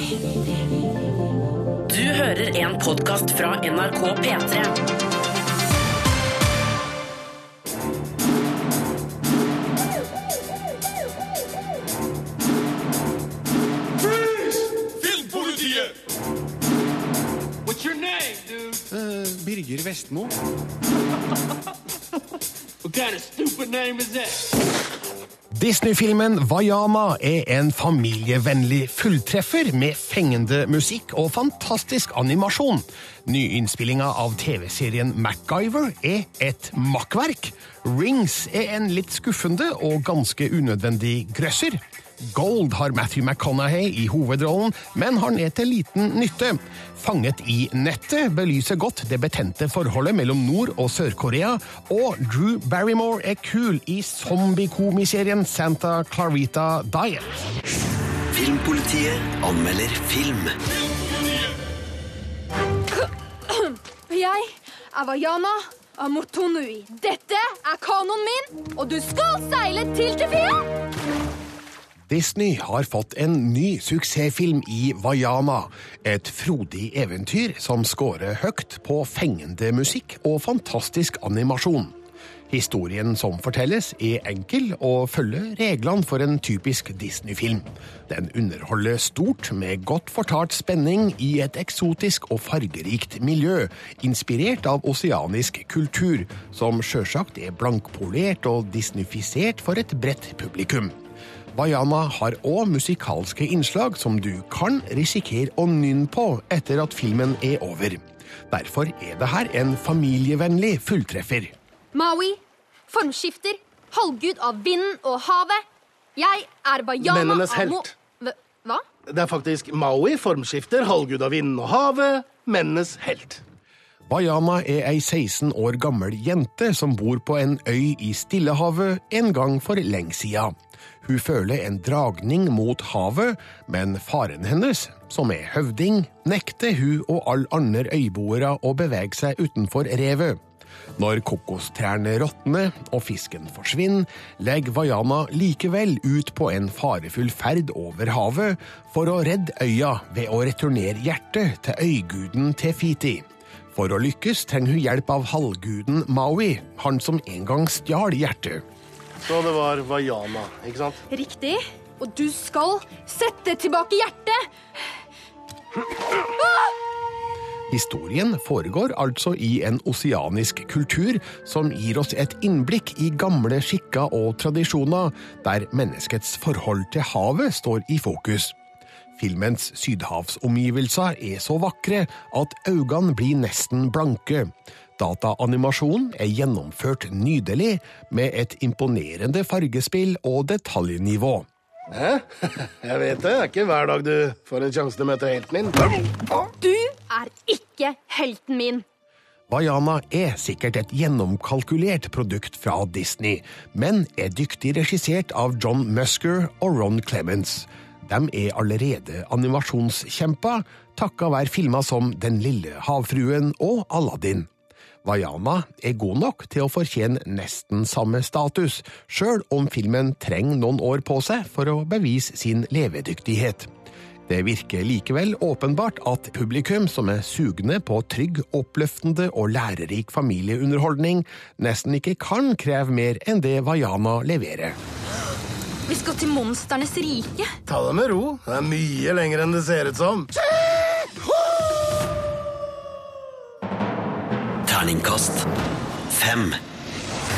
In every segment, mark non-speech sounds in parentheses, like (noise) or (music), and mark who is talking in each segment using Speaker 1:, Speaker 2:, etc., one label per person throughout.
Speaker 1: Du hører en podkast fra NRK P3.
Speaker 2: Filmpolitiet!
Speaker 3: What's your name, dude?
Speaker 4: Birger Vestmo. (laughs)
Speaker 3: What kind of stupid name is that?
Speaker 5: Disney-filmen Vaiana er en familievennlig fulltreffer med fengende musikk og fantastisk animasjon. Nyinnspillinga av TV-serien MacGyver er et makkverk. Rings er en litt skuffende og ganske unødvendig grøsser. Gold har Matthew McConaughey i hovedrollen, men han er til liten nytte. Fanget i nettet belyser godt det betente forholdet mellom Nord- og Sør-Korea, og Drew Barrymore er kul i zombie-komiserien Santa Clarita Diet.
Speaker 6: Filmpolitiet anmelder film.
Speaker 7: Jeg er Vaiana Amotonui. Dette er kanoen min, og du skal seile til Tefia!
Speaker 5: Disney har fått en ny suksessfilm i Vaiana. Et frodig eventyr som scorer høyt på fengende musikk og fantastisk animasjon. Historien som fortelles, er enkel og følger reglene for en typisk Disney-film. Den underholder stort med godt fortalt spenning i et eksotisk og fargerikt miljø, inspirert av oseanisk kultur, som sjølsagt er blankpolert og disneyfisert for et bredt publikum. Vaiana har òg musikalske innslag som du kan risikere å nynne på etter at filmen er over. Derfor er det her en familievennlig fulltreffer.
Speaker 7: Maui, formskifter, halvgud av vinden og havet. Jeg er Bayana
Speaker 8: Mennenes helt.
Speaker 7: Hva?
Speaker 8: Det er faktisk Maui, formskifter, halvgud av vinden og havet, mennenes helt.
Speaker 5: Vaiana er ei 16 år gammel jente som bor på en øy i Stillehavet en gang for lenge sida. Hun føler en dragning mot havet, men faren hennes, som er høvding, nekter hun og alle andre øyboere å bevege seg utenfor revet. Når kokostrærne råtner og fisken forsvinner, legger Vaiana likevel ut på en farefull ferd over havet for å redde øya ved å returnere hjertet til øyguden Tefiti. For å lykkes trenger hun hjelp av halvguden Maui, han som en gang stjal hjertet.
Speaker 8: Så det var Vaiana, ikke sant?
Speaker 7: Riktig. Og du skal sette tilbake hjertet.
Speaker 5: Historien foregår altså i en oseanisk kultur som gir oss et innblikk i gamle skikker og tradisjoner, der menneskets forhold til havet står i fokus. Filmens sydhavsomgivelser er så vakre at øynene blir nesten blanke. Dataanimasjonen er gjennomført nydelig, med et imponerende fargespill og detaljnivå.
Speaker 8: Hæ? (laughs) Jeg vet det. Det er ikke hver dag du får en sjanse til å møte helten min.
Speaker 7: Du er ikke helten min.
Speaker 5: Vaiana er sikkert et gjennomkalkulert produkt fra Disney, men er dyktig regissert av John Musker og Ron Clements. De er allerede animasjonskjemper, takka være filmer som Den lille havfruen og Aladdin. Vaiana er god nok til å fortjene nesten samme status, sjøl om filmen trenger noen år på seg for å bevise sin levedyktighet. Det virker likevel åpenbart at publikum som er sugne på trygg, oppløftende og lærerik familieunderholdning, nesten ikke kan kreve mer enn det Vaiana leverer.
Speaker 7: Vi skal til monsternes rike.
Speaker 8: Ta det med ro. Det er mye lenger enn det ser ut som.
Speaker 6: Terningkast fem.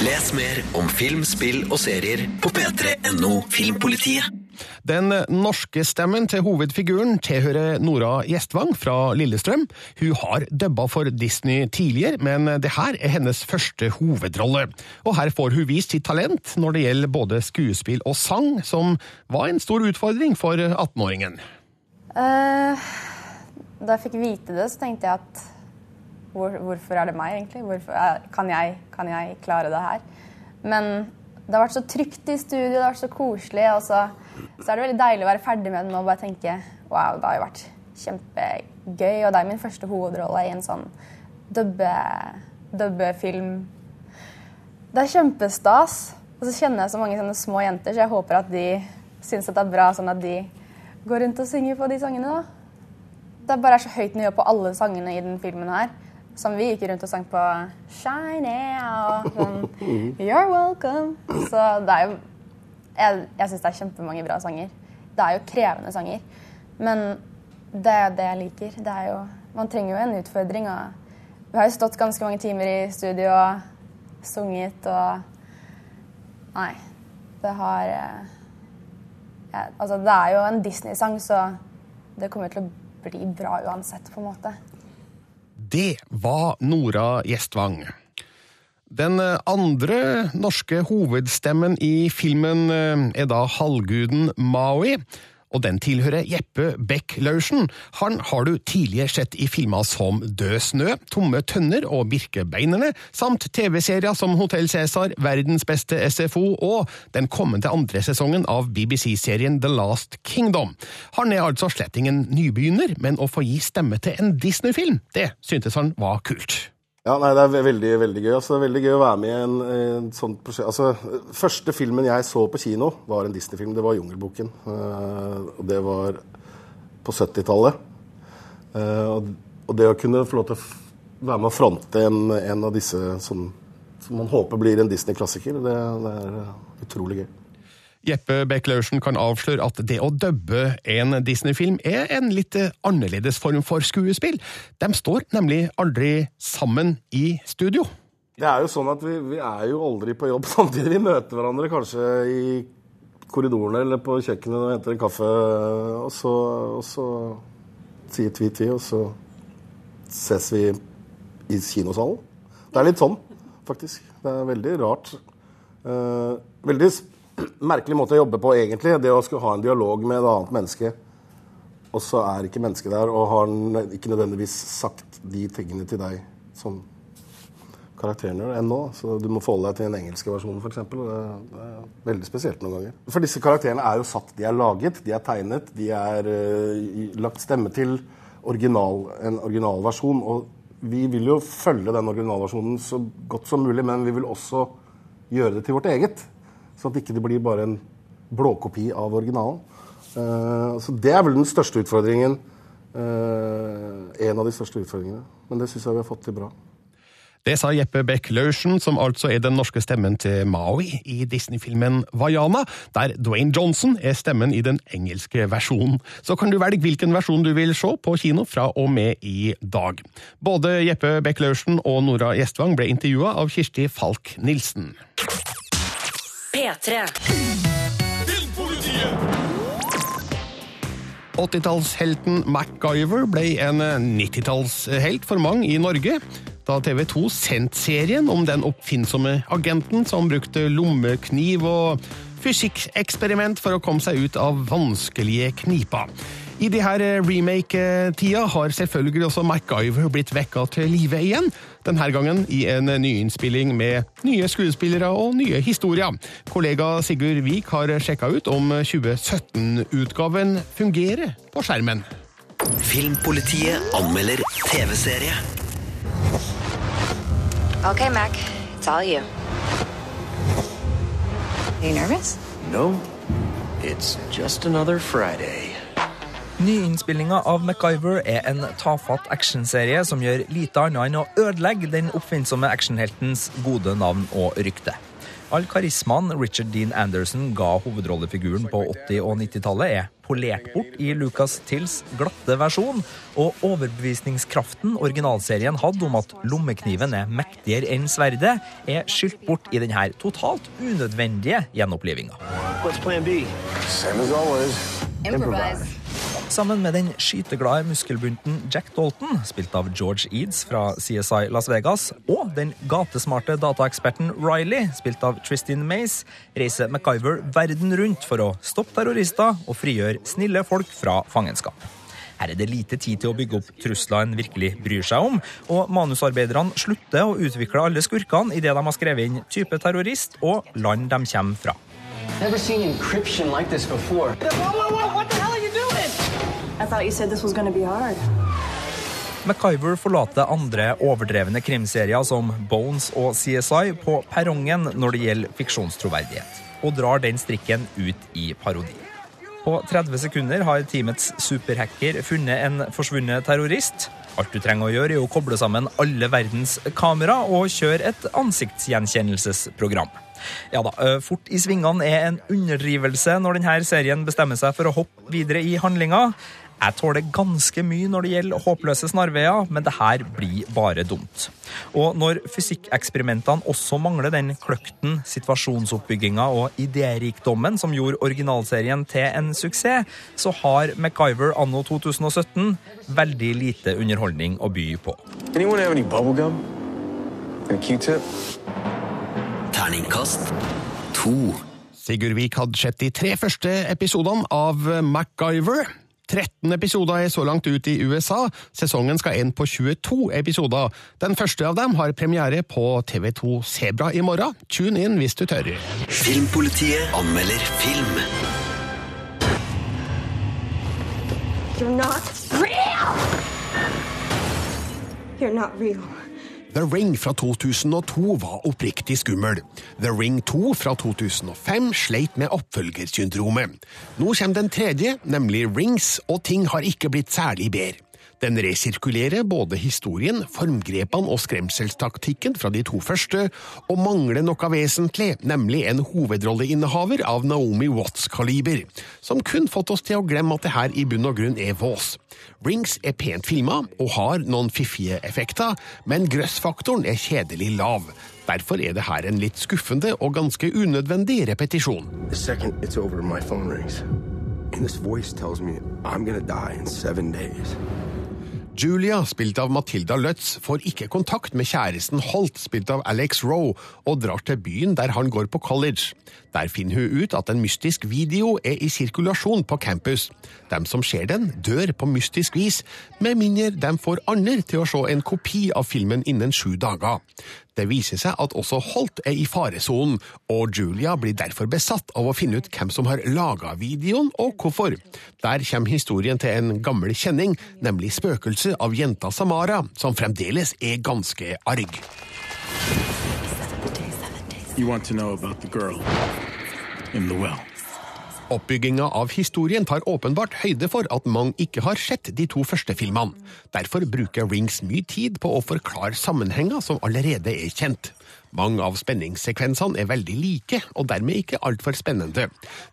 Speaker 6: Les mer om film, spill og serier på p3.no Filmpolitiet.
Speaker 5: Den norske stemmen til hovedfiguren tilhører Nora Gjestvang fra Lillestrøm. Hun har dubba for Disney tidligere, men det her er hennes første hovedrolle. Og her får hun vist sitt talent når det gjelder både skuespill og sang, som var en stor utfordring for 18-åringen.
Speaker 9: Uh, da jeg fikk vite det, så tenkte jeg at hvor, hvorfor er det meg, egentlig? Hvorfor, er- kan, jeg, kan jeg klare det her? Men det har vært så trygt i studio, det har vært så koselig. Og så, så er det veldig deilig å være ferdig med den og bare tenke wow, det har jo vært kjempegøy. Og det er min første hovedrolle i en sånn dubbe- dubbefilm. Det er kjempestas. Og så kjenner jeg så mange sånne små jenter, så jeg håper at de syns det er bra, sånn at de går rundt og synger på de sangene, da. Det bare er så høyt nivå på alle sangene i den filmen her. Som vi gikk rundt og sang på Shine og (laughs) sånn You're welcome. Så det er jo Jeg, jeg syns det er kjempemange bra sanger. Det er jo krevende sanger. Men det er det jeg liker. Det er jo Man trenger jo en utfordring. Og vi har jo stått ganske mange timer i studio og sunget og Nei. Det har eh, ja, Altså, det er jo en Disney-sang, så det kommer til å bli bra uansett, på en måte.
Speaker 3: Det var Nora Gjestvang. Den eh, andre norske hovedstemmen i filmen eh, er da halvguden Maui. Og den tilhører Jeppe Beck Laursen. Han har du tidligere sett i filmer som Død snø, Tomme tønner og Birkebeinerne, samt TV-serier som Hotell Cæsar, Verdens beste SFO og den kommende andre sesongen av BBC-serien The Last Kingdom. Han er altså slett ingen nybegynner, men å få gi stemme til en Disney-film, det syntes han var kult.
Speaker 2: Ja, nei, Det er veldig veldig gøy. Altså, det er veldig gøy å være med i en, en sånn prosjekt. Altså, første filmen jeg så på kino, var en Disney-film. Det var 'Jungelboken'. Uh, det var på 70-tallet. Uh, og, og det å kunne få lov til å være med å fronte en, en av disse som, som man håper blir en Disney-klassiker, det, det er eh, utrolig gøy.
Speaker 3: Jeppe Beck Laursen kan avsløre at det å dubbe en Disney-film er en litt annerledes form for skuespill. De står nemlig aldri sammen i studio.
Speaker 2: Det er jo sånn at vi, vi er jo aldri på jobb (laughs) samtidig. Vi møter hverandre kanskje i korridorene eller på kjøkkenet og henter en kaffe, og så, og så sier tvi-tvi, og så ses vi i kinosalen. Det er litt sånn, faktisk. Det er veldig rart. Eh, veldig s- merkelig måte å jobbe på, egentlig. Det å skulle ha en dialog med et annet menneske, og så er ikke mennesket der, og har ikke nødvendigvis sagt de tingene til deg som karakteren gjør ennå. Så du må forholde deg til den engelske versjonen, f.eks. Det er veldig spesielt noen ganger. For disse karakterene er jo satt. De er laget, de er tegnet, de er uh, lagt stemme til original, en originalversjon. Og vi vil jo følge den originalversjonen så godt som mulig, men vi vil også gjøre det til vårt eget. Så at ikke det blir bare en blåkopi av originalen. Eh, så det er vel den største utfordringen. eh, en av de største utfordringene. Men det syns jeg vi har fått til bra.
Speaker 3: Det sa Jeppe Beck Laursen, som altså er den norske stemmen til Maui i Disney-filmen Vaiana, der Dwayne Johnson er stemmen i den engelske versjonen. Så kan du velge hvilken versjon du vil se på kino fra og med i dag. Både Jeppe Beck Laursen og Nora Gjestvang ble intervjua av Kirsti Falk Nilsen.
Speaker 1: P3.
Speaker 3: 80-tallshelten MacGyver ble en 90-tallshelt for mange i Norge. Da TV 2 sendte serien om den oppfinnsomme agenten som brukte lommekniv og fysikkeksperiment for å komme seg ut av vanskelige kniper. I de her remake-tida har selvfølgelig også MacGyver blitt vekka til live igjen. Denne gangen i en nyinnspilling med nye skuespillere og nye historier. Kollega Sigurd Vik har sjekka ut om 2017-utgaven fungerer på skjermen.
Speaker 6: Filmpolitiet anmelder TV-serie.
Speaker 10: Okay, Mac, it's all you. Are you nervous?
Speaker 11: No, it's just another Friday.
Speaker 12: Nyinnspillinga av MacGyver er en tafatt actionserie som gjør lite annet enn å ødelegge den oppfinnsomme actionheltens gode navn og rykte. All karismaen Richard Dean Anderson ga hovedrollefiguren på 80- og 90-tallet, er polert bort i Lucas Tills glatte versjon, og overbevisningskraften originalserien hadde om at lommekniven er mektigere enn sverdet, er skylt bort i denne totalt unødvendige gjenopplivinga.
Speaker 11: What's plan B?
Speaker 2: Same as always.
Speaker 10: Improvise.
Speaker 12: Sammen med den skyteglade muskelbunten Jack Dalton, spilt av George Eads fra CSI Las Vegas, og den gatesmarte dataeksperten Riley, spilt av Tristin Mace, reiser MacGyver verden rundt for å stoppe terrorister og frigjøre snille folk fra fangenskap. Her er det lite tid til å bygge opp trusler en virkelig bryr seg om, og manusarbeiderne slutter å utvikle alle skurkene idet de har skrevet inn type terrorist og land de kommer fra.
Speaker 11: Never seen encryption like this before.
Speaker 10: Whoa, thought you said this
Speaker 12: MacGyver forlater andre overdrevne krimserier som Bones og CSI på perrongen når det gjelder fiksjonstroverdighet, og drar den strikken ut i parodi. På 30 sekunder har teamets superhacker funnet en forsvunnet terrorist. Alt du trenger å gjøre, er å koble sammen alle verdens kamera og kjøre et ansiktsgjenkjennelsesprogram. Ja da, Fort i svingene er en underdrivelse når denne serien bestemmer seg for å hoppe videre i handlinga. Jeg tåler ganske mye når det gjelder håpløse snarveier, men det her blir bare dumt. Og når fysikkeksperimentene også mangler den kløkten, situasjonsoppbygginga og idérikdommen som gjorde originalserien til en suksess, så har MacGyver anno 2017 veldig lite underholdning å by på.
Speaker 6: Terningkast to.
Speaker 5: Sigurd Vik hadde sett de tre første episodene av MacGyver. 13 episoder er så langt ut i USA. Sesongen skal ende på 22 episoder. Den første av dem har premiere på TV2 Sebra i morgen. Tune inn hvis du tør.
Speaker 6: Filmpolitiet anmelder film.
Speaker 13: You're not real! You're not real.
Speaker 5: The Ring fra 2002 var oppriktig skummel. The Ring 2 fra 2005 sleit med oppfølgersyndromet. Nå kommer den tredje, nemlig Rings, og ting har ikke blitt særlig bedre. Den resirkulerer både historien, formgrepene og skremselstaktikken fra de to første, og mangler noe vesentlig, nemlig en hovedrolleinnehaver av Naomi Watts-kaliber, som kun fått oss til å glemme at det her i bunn og grunn er vås. Rings er pent filma og har noen fiffige effekter, men grøssfaktoren er kjedelig lav. Derfor er det her en litt skuffende og ganske unødvendig repetisjon.
Speaker 14: Second over, my phone rings. And this voice tells me I'm gonna die in seven days.
Speaker 5: Julia, spilt av Matilda Lutz, får ikke kontakt med kjæresten Holt, spilt av Alex Rowe, og drar til byen der han går på college. Der finner hun ut at en mystisk video er i sirkulasjon på campus. De som ser den, dør på mystisk vis, med mindre de får andre til å se en kopi av filmen innen sju dager. Det viser seg at også Holt er i faresonen, og Julia blir derfor besatt av å finne ut hvem som har laga videoen, og hvorfor. Der kommer historien til en gammel kjenning, nemlig spøkelset av jenta Samara, som fremdeles er ganske arg.
Speaker 15: You want to know about the girl in the well.
Speaker 5: Oppbygginga av historien tar åpenbart høyde for at mange ikke har sett de to første filmene. Derfor bruker Rings mye tid på å forklare sammenhenger som allerede er kjent. Mange av spenningssekvensene er veldig like, og dermed ikke altfor spennende.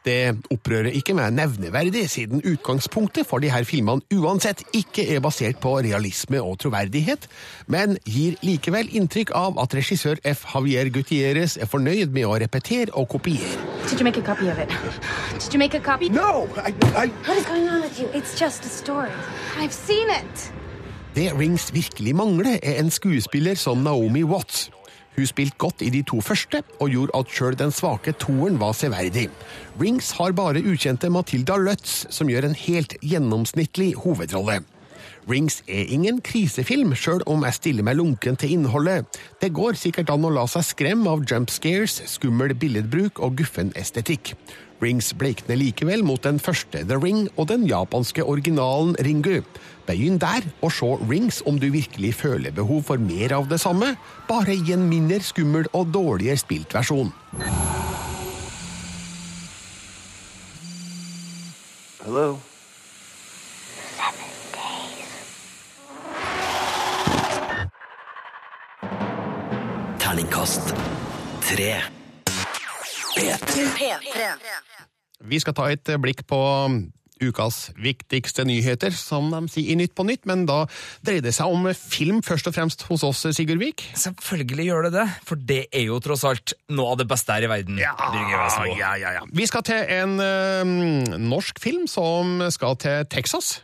Speaker 5: Det opprører ikke meg nevneverdig, siden utgangspunktet for de her filmene uansett ikke er basert på realisme og troverdighet, men gir likevel inntrykk av at regissør F. Javier Gutierrez er fornøyd med å repetere og kopiere.
Speaker 4: Did you make a copy of it? Did you make a copy?
Speaker 14: No! I, I...
Speaker 4: What is going on with you? It's just a story. I've seen it.
Speaker 5: Det Rings virkelig mangler, er en skuespiller som Naomi Watts. Hun spilte godt i de to første, og gjorde at sjøl den svake toeren var severdig. Rings har bare ukjente Matilda Lutz, som gjør en helt gjennomsnittlig hovedrolle. Rings er ingen krisefilm, sjøl om jeg stiller meg lunken til innholdet. Det går sikkert an å la seg skremme av jump scares, skummel billedbruk og guffen estetikk. Rings bleikner likevel mot den første The Ring og den japanske originalen Ringu. Begynn der og se Rings om du virkelig føler behov for mer av det samme, bare i en mindre skummel og dårligere spilt versjon.
Speaker 14: Hello?
Speaker 6: Terningkast tre.
Speaker 1: P3.
Speaker 5: Vi skal ta et blikk på ukas viktigste nyheter, som de sier i Nytt på Nytt, men da dreier det seg om film først og fremst hos oss, Sigurd Vik.
Speaker 12: Selvfølgelig gjør det det, for det er jo tross alt noe av det beste her i verden.
Speaker 5: Ja, ja, ja, ja. Vi skal til en ø, norsk film som skal til Texas.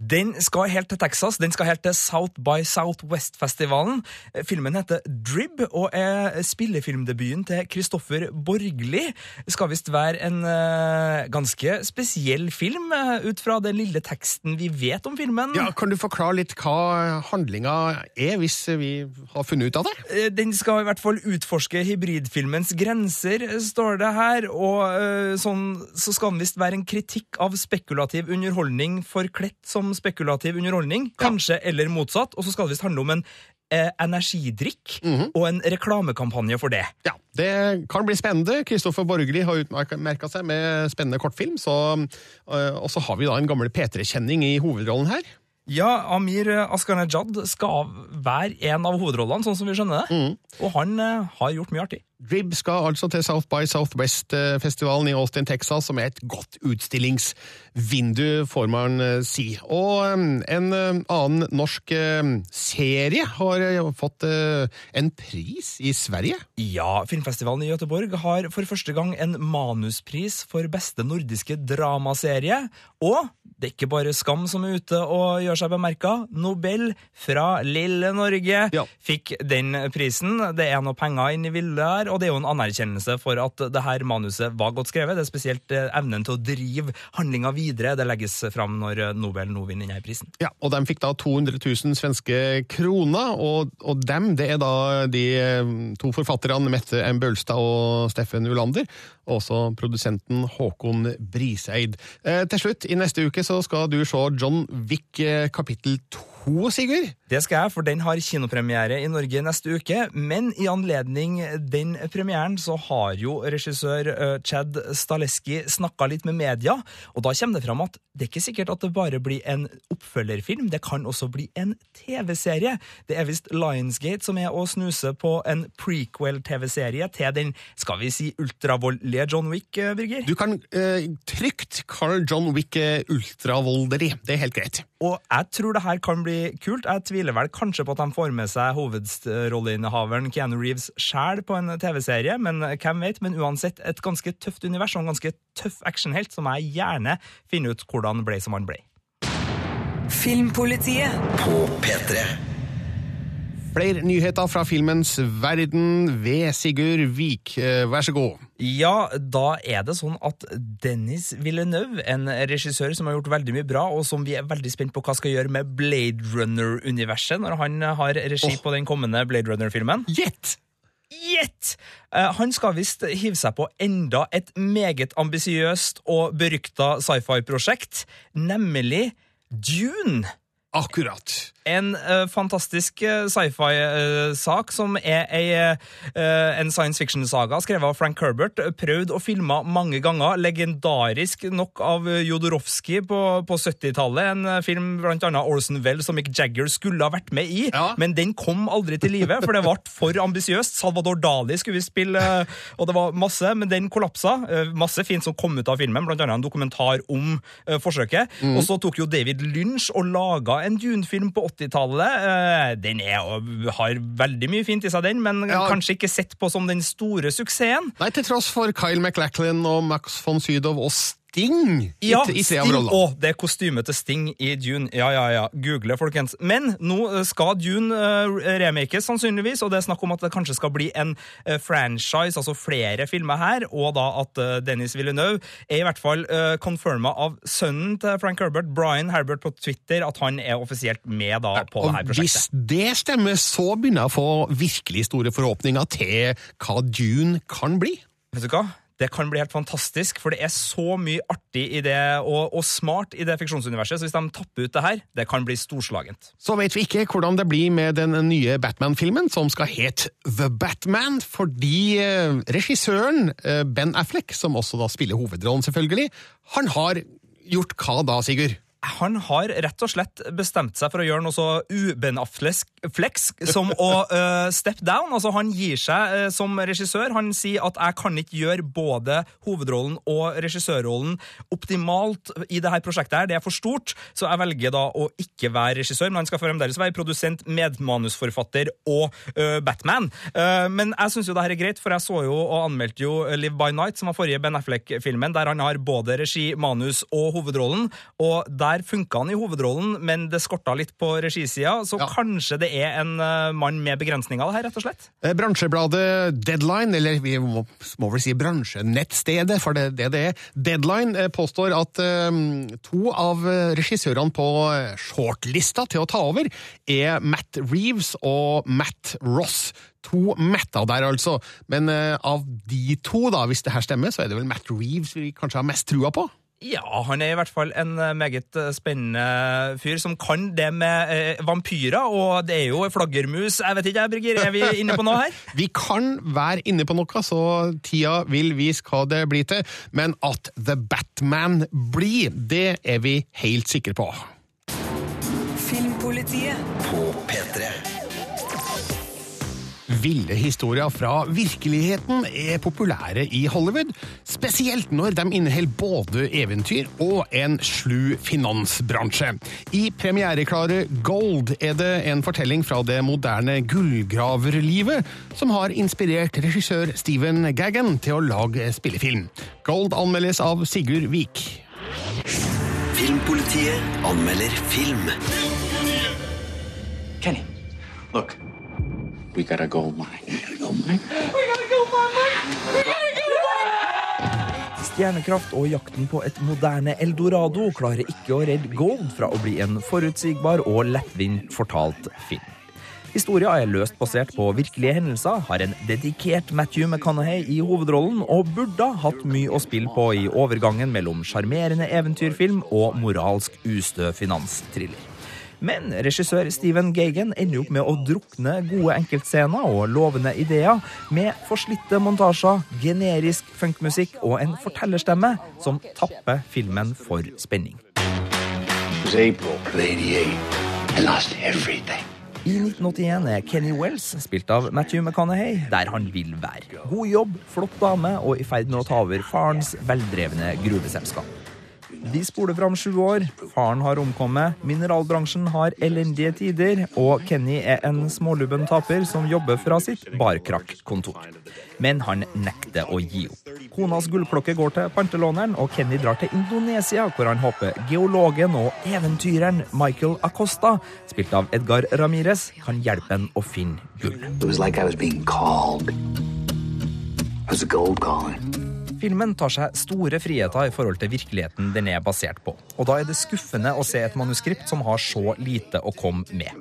Speaker 12: Den skal helt til Texas. Den skal helt til South by Southwest-festivalen. Filmen heter Drib og er spillefilmdebuten til Kristoffer Borgli. Det skal visst være en uh, ganske spesiell film, uh, ut fra den lille teksten vi vet om filmen.
Speaker 5: Ja, Kan du forklare litt hva handlinga er, hvis vi har funnet ut av det?
Speaker 12: Uh, Den skal i hvert fall utforske hybridfilmens grenser, står det her. Og sånn, så skal den visst være en kritikk av spekulativ underholdning forkledt som spekulativ underholdning. Kanskje eller motsatt. Og så skal det visst handle om en eh, energidrikk og en reklamekampanje for det.
Speaker 3: Ja, Det kan bli spennende. Kristoffer Borgli har utmerka seg med spennende kortfilm. Så, øh, og så har vi da en gammel P3-kjenning i hovedrollen her.
Speaker 12: Ja, Amir Asghanejad skal være en av hovedrollene, sånn som vi skjønner det. Og han eh, har gjort mye artig.
Speaker 3: Drib skal altså til South by Southwest-festivalen i Austin, Texas, som er et godt utstillingsvindu, får man eh, si. Og eh, en eh, annen norsk eh, serie har fått en pris i Sverige.
Speaker 12: Ja, Filmfestivalen i Göteborg har for første gang en manuspris for beste nordiske dramaserie. Og det er ikke bare Skam som er ute og gjør seg bemerka. Nobel fra lille Norge fikk den prisen. Det er noe penger inni bildet her, og det er jo en anerkjennelse for at det her manuset var godt skrevet. Det er spesielt eh, evnen til å drive handlinga videre. Det legges fram når eh, Nobel nå vinner denne prisen.
Speaker 3: Ja, og de fikk da 200 000 svenske kroner, og, og dem, det er da de eh, to forfatterne Mette M. Bølstad og Steffen Ulander, og også produsenten Håkon Briseid. Eh, til slutt, i neste uke så skal du se John Wick kapittel kapittel 2, Sigurd.
Speaker 12: Det skal jeg, for den har kinopremiere i Norge neste uke. Men i anledning den premieren så har jo regissør Chad Staleski snakka litt med media, og da kommer det fram at det er ikke sikkert at det bare blir en oppfølgerfilm, det kan også bli en TV-serie. Det er visst Lionsgate som er å snuse på en prequel-TV-serie til den, skal vi si, ultravoldelige John Wick, Birger?
Speaker 3: Du kan eh, trygt kalle John Wick ultravolderi. ultravoldelig. Det er helt greit.
Speaker 12: Og jeg tror det her kan bli kult. Jeg tviler vel kanskje på at de får med seg hovedrolleinnehaveren Keanu Reeves sjæl på en TV-serie, men hvem vet? Men uansett et ganske tøft univers og en ganske tøff actionhelt som jeg gjerne finner ut hvordan ble som han ble.
Speaker 16: Filmpolitiet på P3.
Speaker 3: Flere nyheter fra filmens verden ved Sigurd Vik. Eh, Vær så god.
Speaker 12: Ja, da er det sånn at Dennis Villeneuve, en regissør som har gjort veldig mye bra, og som vi er veldig spent på hva skal gjøre med Blade Runner-universet når han har regi på den kommende Blade Runner-filmen.
Speaker 3: Gjett!
Speaker 12: Gjett! Eh, Han skal visst hive seg på enda et meget ambisiøst og berykta sci-fi-prosjekt, nemlig Dune.
Speaker 3: Akkurat.
Speaker 12: En uh, fantastisk eh, sci-fi-sak som er ei, eh, en science fiction-saga skrevet av Frank Herbert. Prøvd og filma mange ganger. Legendarisk nok av Jodorowsky på, på 70-tallet. En eh, film blant annet Orson Well og Mick Jagger skulle ha vært med i, men den kom aldri til live, for det ble for ambisiøst. Salvador Dali skulle vi spille, eh, og det var masse, men den kollapsa. Eh, Masse fint som kom ut av filmen, blant annet en dokumentar om eh, forsøket.
Speaker 3: Mm.
Speaker 12: Og så tok jo David Lynch og laga en Dune-film på 80-tallet. Eh, Den er, har veldig mye fint i seg, den, men
Speaker 3: Ja.
Speaker 12: kanskje ikke sett på som den store suksessen.
Speaker 3: Nei, til tross for Kyle MacLachlan og Max von Sydow og Sting i,
Speaker 12: Ja,
Speaker 3: i tre av rollene.
Speaker 12: Å, det er kostymet til Sting i Dune. Ja, ja, ja. Google, folkens. Men nå skal Dune uh, remakes, sannsynligvis, og det er snakk om at det kanskje skal bli en uh, franchise, altså flere filmer her, og da at uh, Dennis Villeneuve er i hvert fall uh, confirma av sønnen til Frank Herbert, Brian Herbert, på Twitter, at han er offisielt med da på
Speaker 3: Og
Speaker 12: det her
Speaker 3: hvis det stemmer, så begynner jeg å få virkelig store forhåpninger til hva Dune kan bli.
Speaker 12: Vet du hva? Det kan bli helt fantastisk, for det er så mye artig i det, og, og smart i det fiksjonsuniverset, så hvis de tapper ut det her, det kan bli storslagent.
Speaker 3: Så vet vi ikke hvordan det blir med den nye Batman-filmen, som skal hete The Batman, fordi eh, regissøren eh, Ben Affleck, som også da spiller hovedrollen selvfølgelig, han har gjort hva da, Sigurd?
Speaker 12: Han har rett og slett bestemt seg for å gjøre noe så ubenaflex som å uh, (laughs) step down. Altså, han gir seg uh, som regissør. Han sier at 'jeg kan ikke gjøre både hovedrollen og regissørrollen optimalt i dette prosjektet. her. Det er for stort, så jeg velger da å ikke være regissør. Men han skal fremdeles være produsent, medmanusforfatter og uh, Batman. Men jeg syns jo det her er greit, for jeg så jo og anmeldte jo Live by Night, som var forrige Ben Affleck-filmen, der han har både regi, manus og hovedrollen. Og der funka han i hovedrollen, men det skorta litt på regisida, så kanskje det er en eh, mann med begrensninger her, rett og slett.
Speaker 3: Eh, Bransjebladet Deadline, eller vi må, må vel si bransjenettstedet, for det det det er, Deadline eh, påstår at to av regissørene på shortlista til å ta over er Matt Reeves og Matt Ross. To Matta der, altså. Men av de to, da, hvis det her stemmer, så er det vel Matt Reeves vi kanskje har mest trua på?
Speaker 12: Ja, han er i hvert fall en eh, meget eh, spennende fyr som kan det med eh, vampyrer, og det er jo flaggermus. Jeg vet ikke, jeg, Birger, er vi inne på noe her? (laughs)
Speaker 5: Vi kan være inne på noe, så tida vil vise hva det blir til. Men at The Batman blir, det er vi helt sikre på.
Speaker 6: Filmpolitiet på P3.
Speaker 5: Ville historier fra virkeligheten er populære i Hollywood, spesielt når de inneholder både eventyr og en slu finansbransje. I premiereklare Gold er det en fortelling fra det moderne gullgraverlivet som har inspirert regissør Steven Gaggan til å lage spillefilm. Gold anmeldes av Sigurd Vik.
Speaker 6: Filmpolitiet anmelder film.
Speaker 15: Kenny, look. We got a gold mine. We got a gold mine.
Speaker 12: Stjernekraft og jakten på et moderne eldorado klarer ikke å redde Gold fra å bli en forutsigbar og lettvint fortalt film. Historia er løst basert på virkelige hendelser, har en dedikert Matthew McConaughey i hovedrollen og burde hatt mye å spille på i overgangen mellom sjarmerende eventyrfilm og moralsk ustø finanstriller. Men regissør Steven Geigen ender opp med å drukne gode enkeltscener og lovende ideer med forslitte montasjer, generisk funkmusikk og en fortellerstemme som tapper filmen for spenning.
Speaker 15: It was April of 88. I.
Speaker 12: I 1981 er Kenny Wells, spilt av Matthew McConaughey, der han vil være. God jobb, flott dame og i ferd med å ta over farens veldrevne gruveselskap. Vi spoler fram sju år. Faren har omkommet, mineralbransjen har elendige tider, og Kenny er en smålubben taper som jobber fra sitt barkrakk-kontor. Men han nekter å gi opp. Konas gullklokke går til pantelåneren, og Kenny drar til Indonesia, hvor han håper geologen og eventyreren Michael Acosta, spilt av Edgar Ramires, kan hjelpe ham å finne gull.
Speaker 11: It was like I was being called. It was a gold.
Speaker 12: Filmen tar seg store friheter i forhold til virkeligheten den er basert på. Og da er det skuffende å se et manuskript som har så lite å komme med.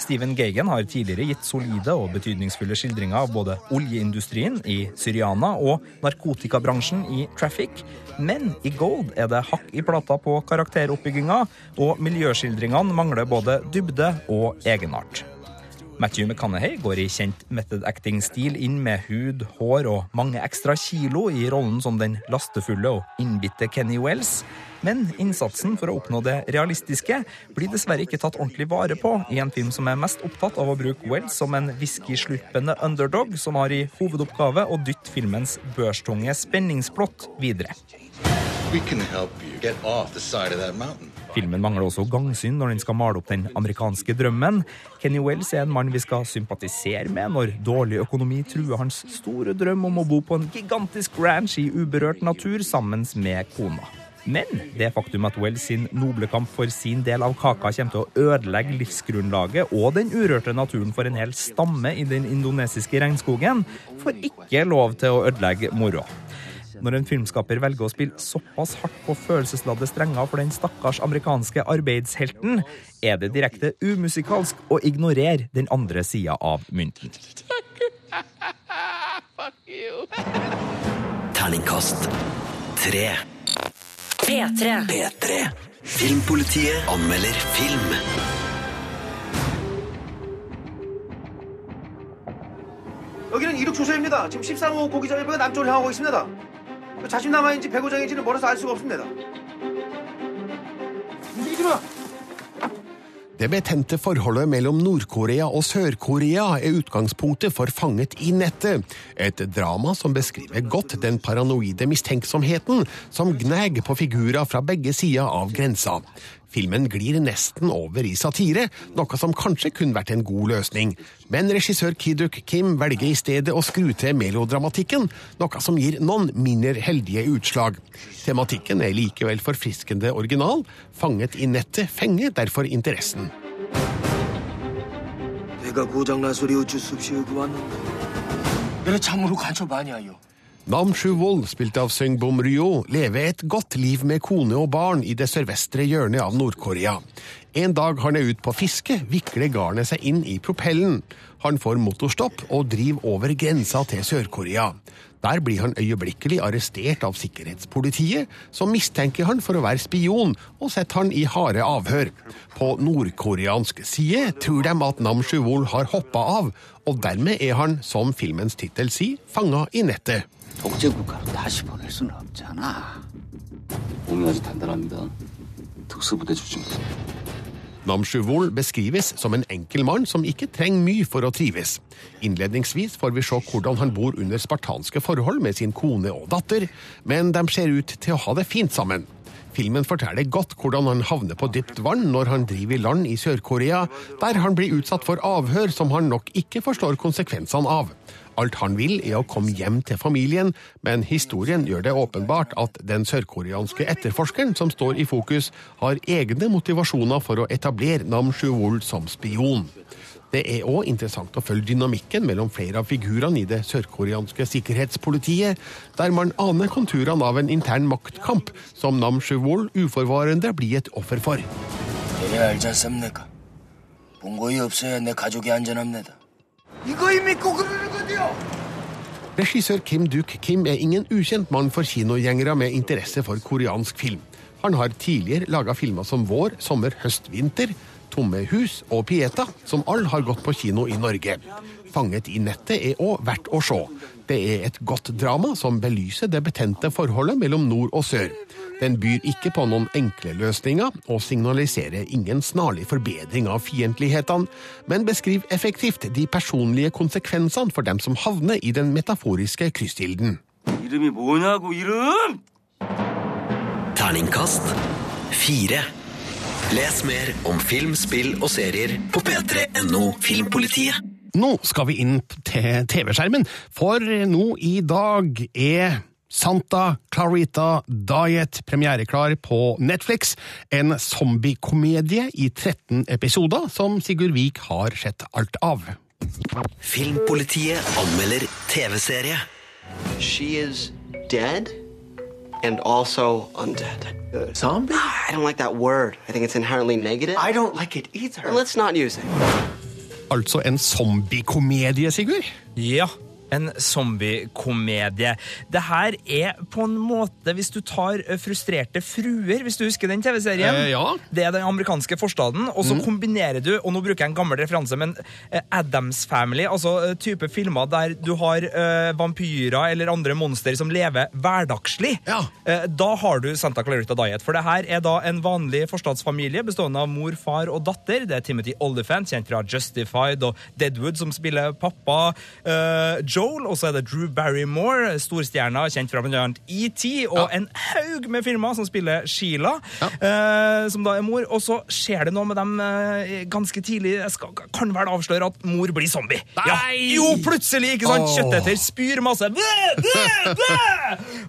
Speaker 12: Steven Gagan har tidligere gitt solide og betydningsfulle skildringer av både oljeindustrien i Syriana og narkotikabransjen i Traffic, men i Gold er det hakk i plata på karakteroppbygginga, og miljøskildringene mangler både dybde og egenart. Matthew McCannahay går i kjent method acting-stil inn med hud, hår og mange ekstra kilo i rollen som den lastefulle og innbitte Kenny Wells. Men innsatsen for å oppnå det realistiske blir dessverre ikke tatt ordentlig vare på i en film som er mest opptatt av å bruke Wells som en whiskyslurpende underdog som har i hovedoppgave å dytte filmens børstunge spenningsplott videre.
Speaker 17: We can help you get off the side of that mountain.
Speaker 12: Filmen mangler også gangsyn når den skal male opp den amerikanske drømmen. Kenny Wells er en mann vi skal sympatisere med når dårlig økonomi truer hans store drøm om å bo på en gigantisk ranch i uberørt natur sammen med kona. Men det faktum at Wells sin noble kamp for sin del av kaka kommer til å ødelegge livsgrunnlaget og den urørte naturen for en hel stamme i den indonesiske regnskogen, får ikke lov til å ødelegge moroa. Når en filmskaper velger å spille såpass hardt på følelsesladde strenger for den stakkars amerikanske arbeidshelten, er det direkte umusikalsk å ignorere den andre sida av mynten.
Speaker 6: Terningkast tre.
Speaker 1: P3.
Speaker 6: P3. Filmpolitiet anmelder film.
Speaker 18: 여기는 이륙 조소입니다. 지금 13호 고기장애배가 남쪽을 향하고 있습니다. 자신남아인지 배고장인지는 멀어서 알 수가 없습니다. 움직이지 마!
Speaker 5: Det betente forholdet mellom Nord-Korea og Sør-Korea er utgangspunktet for Fanget i nettet, et drama som beskriver godt den paranoide mistenksomheten som gnag på figurer fra begge sider av grensa. Filmen glir nesten over i satire, noe som kanskje kunne vært en god løsning. Men regissør Kiduk Kim velger i stedet å skru til melodramatikken, noe som gir noen mindre heldige utslag. Tematikken er likevel forfriskende original. Fanget i nettet fenger derfor interessen.
Speaker 11: 배가 고장난 소리 어쩔 수 없이 여기 왔는데. 그래 참으로 간첩 아니야, 요.
Speaker 5: Nam Shu-wol, spilt av Sung-bom Ryo, lever et godt liv med kone og barn i det sørvestre hjørnet av Nord-Korea. En dag han er ute på fiske, vikler garnet seg inn i propellen. Han får motorstopp og driver over grensa til Sør-Korea. Der blir han øyeblikkelig arrestert av sikkerhetspolitiet, som mistenker han for å være spion og setter han i harde avhør. På nordkoreansk side tror de at Nam Shu-wol har hoppa av, og dermed er han, som filmens tittel sier, fanga i nettet.
Speaker 11: 독재국가로 다시 보낼 수는 없잖아. 몸이 아주 단단합니다. 특수부대 출신이세요.
Speaker 5: Nam Shu-wol beskrives som en enkel mann som ikke trenger mye for å trives. Innledningsvis får vi se hvordan han bor under spartanske forhold med sin kone og datter, men de ser ut til å ha det fint sammen. Filmen forteller godt hvordan han havner på dypt vann når han driver i land i Sør-Korea, der han blir utsatt for avhør som han nok ikke forstår konsekvensene av. Alt han vil, er å komme hjem til familien, men historien gjør det åpenbart at den sørkoreanske etterforskeren som står i fokus, har egne motivasjoner for å etablere Nam Shu-wol som spion. Det er òg interessant å følge dynamikken mellom flere av figurene i det sørkoreanske sikkerhetspolitiet, der man aner konturene av en intern maktkamp som Nam Shu-wol uforvarende blir et offer for. Regissør Kim Duk Kim er ingen ukjent mann for kinogjengere med interesse for koreansk film. Han har tidligere laga filmer som Vår, Sommer, Høst, Vinter Tomme hus og Pieta, som alle har gått på kino i Norge. Fanget i nettet er òg verdt å se. Det er et godt drama som belyser det betente forholdet mellom nord og sør. Den byr ikke på noen enkle løsninger og signaliserer ingen snarlig forbedring av fiendtlighetene, men beskriver effektivt de personlige konsekvensene for dem som havner i den metaforiske kryssilden.
Speaker 6: Terningkast fire. Les mer om film, spill og serier på p3.no Filmpolitiet.
Speaker 5: Nå skal vi inn til TV-skjermen, for nå i dag er Santa Clarita Diet premiereklar på Netflix. En zombiekomedie i 13 episoder som Sigurd Vik har sett alt av.
Speaker 6: Filmpolitiet anmelder TV-serie.
Speaker 19: She is dead and also undead. zombie? I don't like that word. I think it's inherently negative. I don't like it either. let's not use it.
Speaker 5: Altså en zombiekomedie, Sigurd?
Speaker 12: Ja. En zombiekomedie. Det her er på en måte, hvis du tar eh, Frustrerte fruer, hvis du husker den TV-serien
Speaker 5: Eh, ja.
Speaker 12: Det er den amerikanske forstaden, og så
Speaker 5: Mm.
Speaker 12: kombinerer du, og nå bruker jeg en gammel referanse, men Adams Addams Family, altså eh, type filmer der du har uh, vampyrer eller andre monster som lever hverdagslig. Eh, da har du Santa Clarita Diet. For det her er da en vanlig forstadsfamilie bestående av mor, far og datter. Det er Timothy Olyphant, kjent fra Justified, og Deadwood, som spiller pappa. eh, Joel, og så er det Drew Barrymore, storstjerna kjent fra blant ET, og en haug med filmer som spiller Sheila, eh, som da er mor. Og så skjer det noe med dem eh, ganske tidlig. Jeg skal, kan vel avsløre at mor blir zombie. Ja. Jo, plutselig! ikke sant?
Speaker 5: Oh.
Speaker 12: Kjøtteter spyr masse.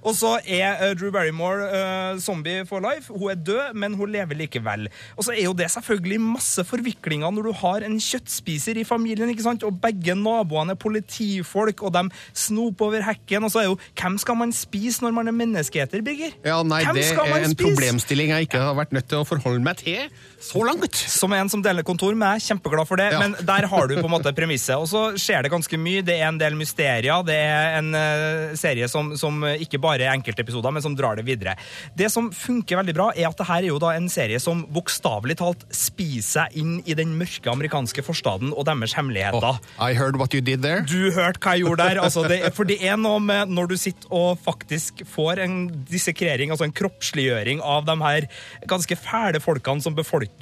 Speaker 12: Og så er uh, Drew Barrymore uh, zombie for life. Hun er død, men hun lever likevel. Og så er jo det selvfølgelig masse forviklinger når du har en kjøttspiser i familien, ikke sant? og begge naboene er politifolk, og de snoper over hekken. Og så er jo Hvem skal man spise når man er menneskeeter, Birger?
Speaker 5: Ja, nei,
Speaker 12: Hvem
Speaker 5: Det er en problemstilling jeg ikke har vært nødt til å forholde meg til så langt.
Speaker 12: Som en som deler kontor med, kjempeglad for det,
Speaker 5: Ja.
Speaker 12: men der har du på en måte premisset. Og så skjer det ganske mye. Det er en del mysterier. Det er en uh, serie som, som ikke bare er enkeltepisoder, men som drar det videre. Det som funker veldig bra, er at det her er jo da en serie som bokstavelig talt spiser inn i den mørke amerikanske forstaden og deres hemmeligheter.
Speaker 5: I heard what you did there.
Speaker 12: Du hørte hva jeg gjorde der. Altså det, for det er noe med når du sitter og faktisk får en dissekrering, altså en kroppsliggjøring av de her ganske fæle folkene som befolker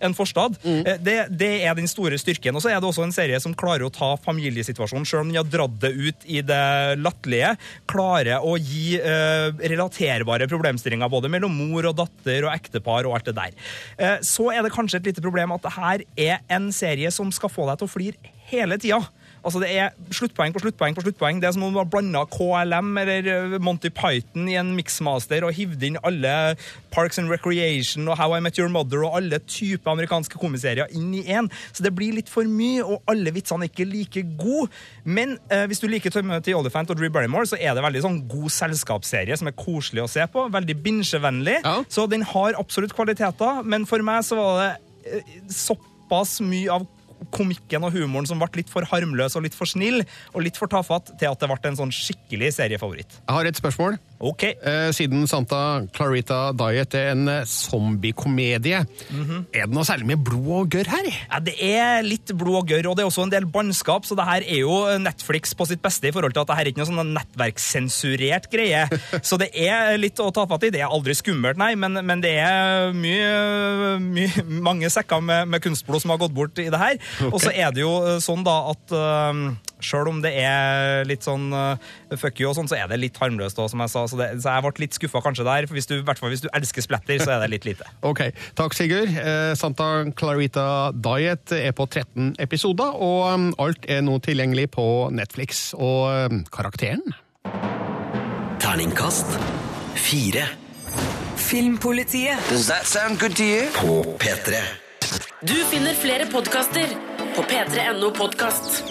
Speaker 12: en forstad. Mm. Det, det er den store styrken. Og så er det også en serie som klarer å ta familiesituasjonen, selv om den har dratt det ut i det latterlige. Klarer å gi eh, relaterbare problemstillinger både mellom mor og datter og ektepar og alt det der. Eh, så er det kanskje et lite problem at det her er en serie som skal få deg til å flire hele tida. Altså Det er sluttpoeng på sluttpoeng på sluttpoeng. Det er som om du har blanda KLM eller eh, Monty Python i en mixmaster og hivd inn alle Parks and Recreation og How I Met Your Mother og alle typer amerikanske komiserier inn i én. Så det blir litt for mye, og alle vitsene er ikke like gode. Men eh, hvis du liker Timothy Olyphant og Drew Barrymore, så er det veldig sånn god selskapsserie som er koselig å se på. Veldig binsjevennlig. Så den har absolutt kvaliteter, men for meg så var det eh, såpass mye av komikken og humoren som ble litt for harmløs og litt for snill og litt for tafatt, til at det ble en sånn skikkelig seriefavoritt.
Speaker 3: Jeg har et spørsmål.
Speaker 12: Ok.
Speaker 3: Eh, siden Santa Clarita Diet er en zombiekomedie, mm -hmm. er det noe særlig med blod og gørr her?
Speaker 12: Ja, Det er litt blod og gørr, og det er også en del bannskap, så det her er jo Netflix på sitt beste i forhold til at det her er ikke noe sånn nettverkssensurert greie. (laughs) Så det er litt å ta fatt i. Det er aldri skummelt, nei, men, men det er mye, mye mange sekker med, med kunstblod som har gått bort i det her. Og så er det jo eh, sånn da at Sjøl om det er litt sånn uh, fuck you, og sånn, så er det litt harmløst. òg, som jeg sa, så, det, så jeg ble litt skuffa kanskje der. for hvis du, i hvert fall hvis du elsker splatter, så er det litt lite. (laughs)
Speaker 3: Ok, Takk, Sigurd. Eh, Santa Clarita Diet er på 13 episoder, og um, alt er nå tilgjengelig på Netflix. Og um, karakteren?
Speaker 6: Terningkast fire.
Speaker 1: Filmpolitiet
Speaker 6: Does that sound good to you? På P3.
Speaker 1: Du finner flere podkaster på p3.no podkast.